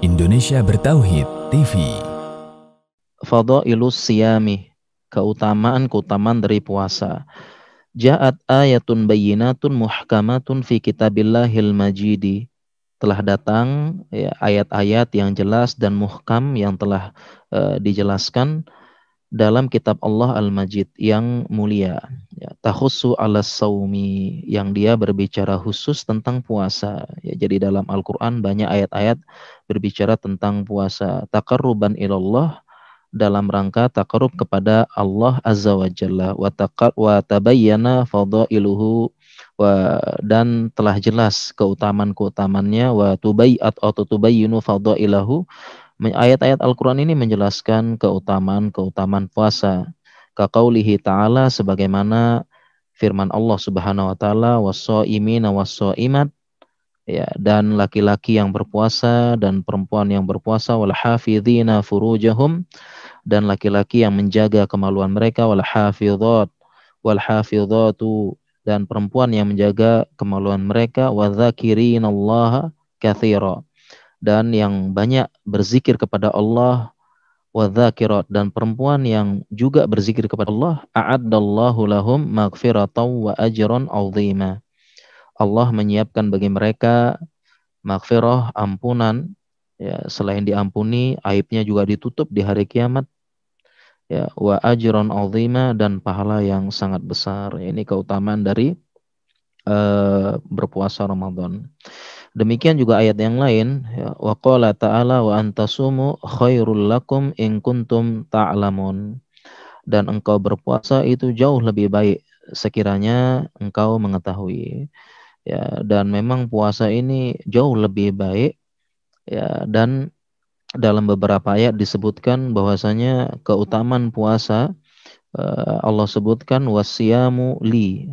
Indonesia Bertauhid TV. Fadailus siyami, keutamaan-keutamaan dari puasa. Ja'at ayatun bayyinatun muhkamatun fi kitabillahil majidi. Telah datang ya, ayat-ayat yang jelas dan muhkam yang telah uh, dijelaskan dalam kitab Allah Al-Majid yang mulia. Ya, tahussu ala saumi yang dia berbicara khusus tentang puasa. Ya, jadi dalam Al-Quran banyak ayat-ayat berbicara tentang puasa. Taqarruban ilallah dalam rangka takarub kepada Allah Azza wa Jalla wa, wa tabayyana fadailuhu wa dan telah jelas keutamaan-keutamannya wa tubayat atau tubayyinu fadailahu Ayat-ayat Al-Quran ini menjelaskan keutamaan-keutamaan puasa. Kaqaulihi ta'ala sebagaimana firman Allah Subhanahu wa taala was-shaimina was-shaimat ya dan laki-laki yang berpuasa dan perempuan yang berpuasa wal hafizina furujahum dan laki-laki yang menjaga kemaluan mereka wal hafizat wal hafizatu dan perempuan yang menjaga kemaluan mereka wa dzakirinallaha katsira dan yang banyak berzikir kepada Allah wa dan perempuan yang juga berzikir kepada Allah a'addallahu lahum maghfiratan wa ajran azima. Allah menyiapkan bagi mereka maghfirah ampunan ya selain diampuni aibnya juga ditutup di hari kiamat ya wa ajran azima dan pahala yang sangat besar. Ini keutamaan dari uh, berpuasa Ramadan Demikian juga ayat yang lain, ya, wa qala ta'ala wa antasumu khairul lakum in kuntum ta'lamun. Dan engkau berpuasa itu jauh lebih baik sekiranya engkau mengetahui. Ya, dan memang puasa ini jauh lebih baik ya dan dalam beberapa ayat disebutkan bahwasanya keutamaan puasa eh, Allah sebutkan wasiyamu li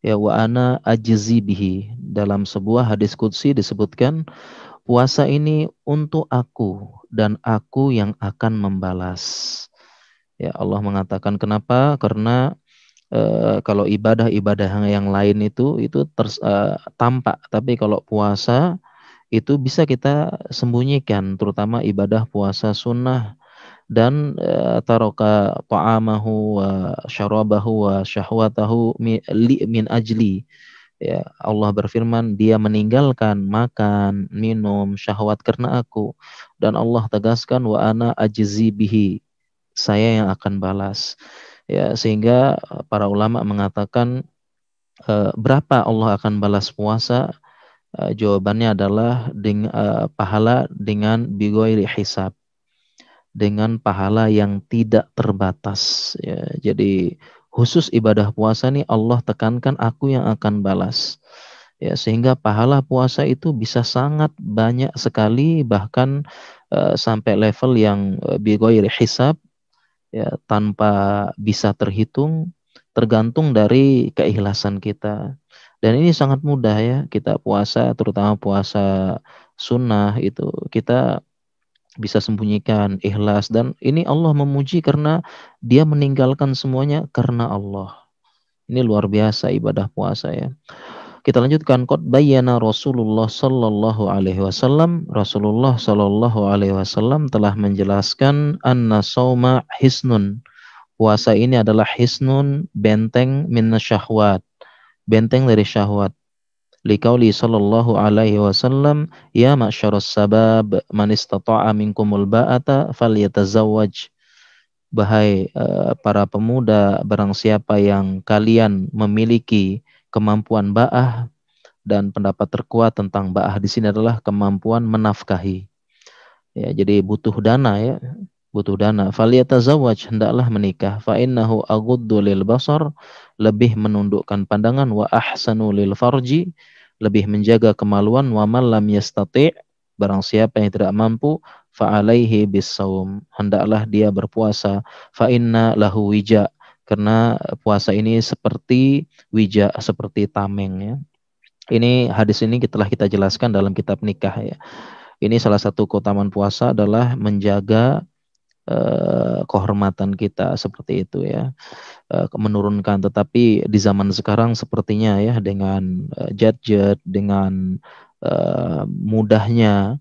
ya wa ana ajzi bihi. Dalam sebuah hadis qudsi disebutkan puasa ini untuk aku dan aku yang akan membalas. Ya Allah mengatakan kenapa? Karena uh, kalau ibadah-ibadah yang lain itu itu ter, uh, tampak. Tapi kalau puasa itu bisa kita sembunyikan terutama ibadah puasa sunnah dan uh, taraka ta'amahu wa syarabahu wa syahwatahu min ajli. Ya Allah berfirman dia meninggalkan makan minum syahwat karena aku. Dan Allah tegaskan wa ana ajzi bihi. Saya yang akan balas. Ya sehingga para ulama mengatakan uh, berapa Allah akan balas puasa? Uh, jawabannya adalah dengan uh, pahala dengan bigoiri hisab dengan pahala yang tidak terbatas. Ya, jadi khusus ibadah puasa nih Allah tekankan aku yang akan balas. Ya, sehingga pahala puasa itu bisa sangat banyak sekali bahkan uh, sampai level yang uh, hisab ya tanpa bisa terhitung tergantung dari keikhlasan kita. Dan ini sangat mudah ya kita puasa terutama puasa sunnah itu kita bisa sembunyikan ikhlas dan ini Allah memuji karena dia meninggalkan semuanya karena Allah. Ini luar biasa ibadah puasa ya. Kita lanjutkan qad bayyana Rasulullah sallallahu alaihi wasallam Rasulullah sallallahu alaihi wasallam telah menjelaskan anna sauma hisnun. Puasa ini adalah hisnun benteng min syahwat. Benteng dari syahwat liqauli sallallahu alaihi wasallam ya ma'syarus sabab man istata'a minkumul ba'ata falyatazawwaj. Bahai uh, para pemuda barang siapa yang kalian memiliki kemampuan ba'ah dan pendapat terkuat tentang ba'ah di sini adalah kemampuan menafkahi. Ya jadi butuh dana ya butuh dana. Falyatazawwaj hendaklah menikah. Fa innahu aghuddu lil basar lebih menundukkan pandangan. Wa ahsanu lil farji lebih menjaga kemaluan. Wa man lam yastati barang siapa yang tidak mampu fa alaihi bisawm hendaklah dia berpuasa. Fa inna lahu wija karena puasa ini seperti wija seperti tameng ya. Ini hadis ini telah kita jelaskan dalam kitab nikah ya. Ini salah satu keutamaan puasa adalah menjaga uh, kehormatan kita seperti itu ya uh, menurunkan tetapi di zaman sekarang sepertinya ya dengan uh, jet-jet dengan mudahnya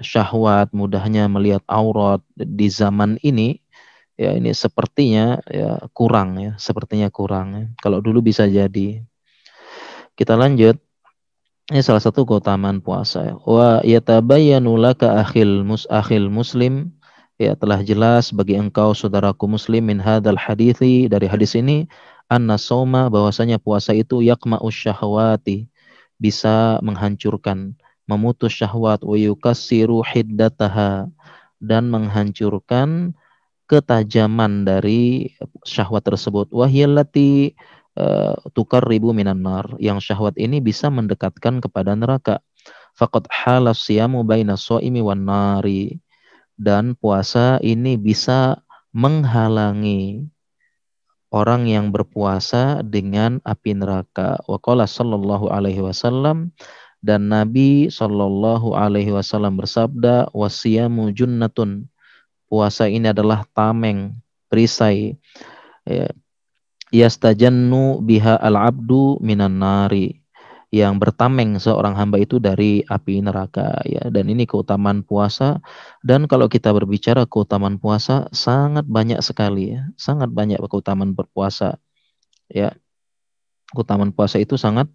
syahwat, mudahnya melihat aurat di zaman ini ya ini sepertinya ya kurang ya, sepertinya kurang ya. Kalau dulu bisa jadi. Kita lanjut. Ini salah satu keutamaan puasa. Wa yatabayyanu laka akhil mus akhil muslim ya telah jelas bagi engkau saudaraku muslim min hadzal hadithi dari hadis ini anna soma bahwasanya puasa itu yakma'u syahwati bisa menghancurkan memutus syahwat wa yukassiru hiddataha dan menghancurkan ketajaman dari syahwat tersebut wahyallati uh, tukar ribu minan nar. Yang syahwat ini bisa mendekatkan kepada neraka. Faqad halas siyamu baina so'imi wan nari. Dan puasa ini bisa menghalangi orang yang berpuasa dengan api neraka. Wa qala sallallahu alaihi wasallam dan Nabi sallallahu alaihi wasallam bersabda wasiyamu junnatun. Puasa ini adalah tameng, perisai. Ya, yastajannu biha al-abdu minan nari yang bertameng seorang hamba itu dari api neraka ya. Dan ini keutamaan puasa. Dan kalau kita berbicara keutamaan puasa sangat banyak sekali ya. Sangat banyak keutamaan berpuasa ya. Keutamaan puasa itu sangat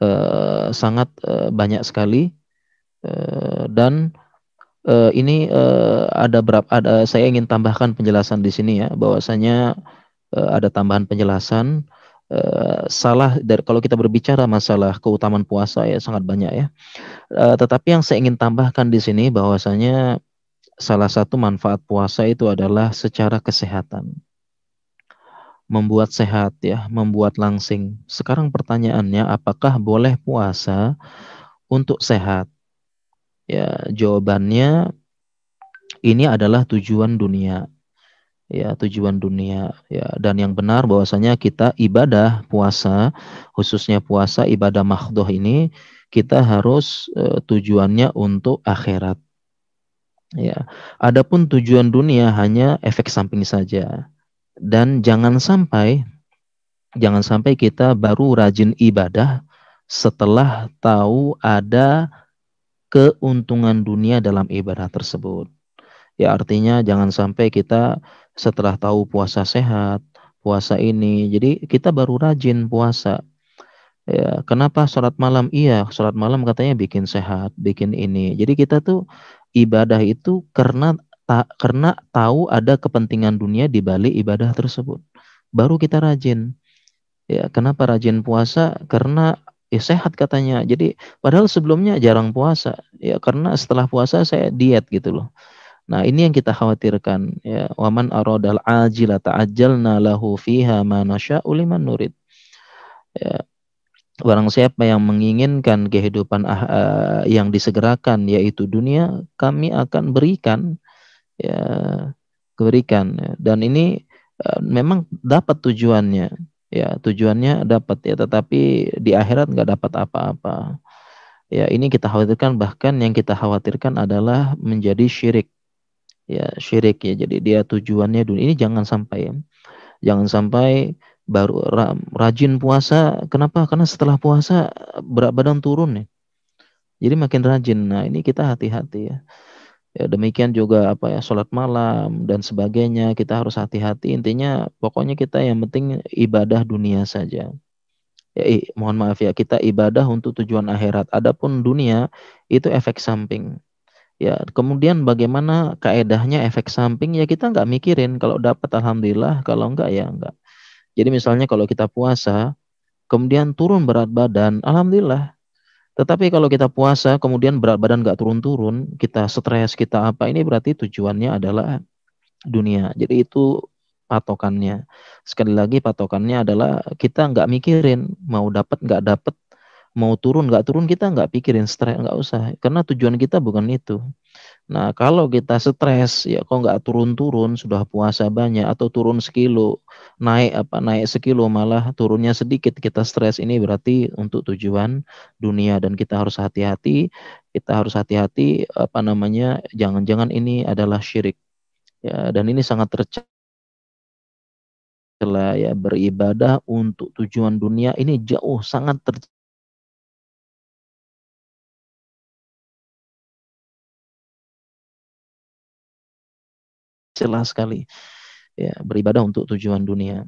uh, sangat uh, banyak sekali uh, dan uh, ini uh, ada berapa ada saya ingin tambahkan penjelasan di sini ya bahwasanya uh, ada tambahan penjelasan uh, salah dari kalau kita berbicara masalah keutamaan puasa ya sangat banyak ya. Uh, tetapi yang saya ingin tambahkan di sini bahwasanya salah satu manfaat puasa itu adalah secara kesehatan. Membuat sehat ya, membuat langsing. Sekarang pertanyaannya apakah boleh puasa untuk sehat? Ya, jawabannya ini adalah tujuan dunia ya tujuan dunia. Ya dan yang benar bahwasanya kita ibadah puasa khususnya puasa ibadah makhdoh ini kita harus uh, tujuannya untuk akhirat. Ya adapun tujuan dunia hanya efek samping saja. Dan jangan sampai jangan sampai kita baru rajin ibadah setelah tahu ada keuntungan dunia dalam ibadah tersebut. Ya artinya jangan sampai kita setelah tahu puasa sehat, puasa ini. Jadi kita baru rajin puasa. Ya, kenapa sholat malam? Iya, sholat malam katanya bikin sehat, bikin ini. Jadi kita tuh ibadah itu karena ta, karena tahu ada kepentingan dunia di balik ibadah tersebut. Baru kita rajin. Ya, kenapa rajin puasa? Karena ya sehat katanya. Jadi padahal sebelumnya jarang puasa. Ya karena setelah puasa saya diet gitu loh. Nah, ini yang kita khawatirkan ya. Waman aradal ajila ta'ajjalna lahu fiha ma nasya'u liman nurid. Ya. Barang siapa yang menginginkan kehidupan uh, yang disegerakan yaitu dunia, kami akan berikan ya berikan dan ini uh, memang dapat tujuannya ya tujuannya dapat ya tetapi di akhirat nggak dapat apa-apa ya ini kita khawatirkan bahkan yang kita khawatirkan adalah menjadi syirik ya syirik ya. Jadi dia tujuannya dunia ini jangan sampai ya. Jangan sampai baru rajin puasa. Kenapa? Karena setelah puasa berat badan turun ya. Jadi makin rajin. Nah, ini kita hati-hati ya. Ya, demikian juga apa ya sholat malam dan sebagainya kita harus hati-hati intinya pokoknya kita yang penting ibadah dunia saja ya eh, mohon maaf ya kita ibadah untuk tujuan akhirat adapun dunia itu efek samping Ya, kemudian bagaimana kaedahnya efek samping ya kita nggak mikirin kalau dapat alhamdulillah, kalau enggak ya enggak. Jadi misalnya kalau kita puasa, kemudian turun berat badan, alhamdulillah. Tetapi kalau kita puasa, kemudian berat badan nggak turun-turun, kita stres, kita apa, ini berarti tujuannya adalah dunia. Jadi itu patokannya. Sekali lagi patokannya adalah kita nggak mikirin mau dapat nggak dapat mau turun nggak turun kita nggak pikirin stres nggak usah. Karena tujuan kita bukan itu. Nah kalau kita stres ya kok nggak turun-turun sudah puasa banyak atau turun sekilo naik apa naik sekilo malah turunnya sedikit kita stres ini berarti untuk tujuan dunia. Dan kita harus hati-hati kita harus hati-hati apa namanya jangan-jangan ini adalah syirik. Ya dan ini sangat tercela ya. Beribadah untuk tujuan dunia ini jauh sangat ter jelas sekali. Ya, beribadah untuk tujuan dunia.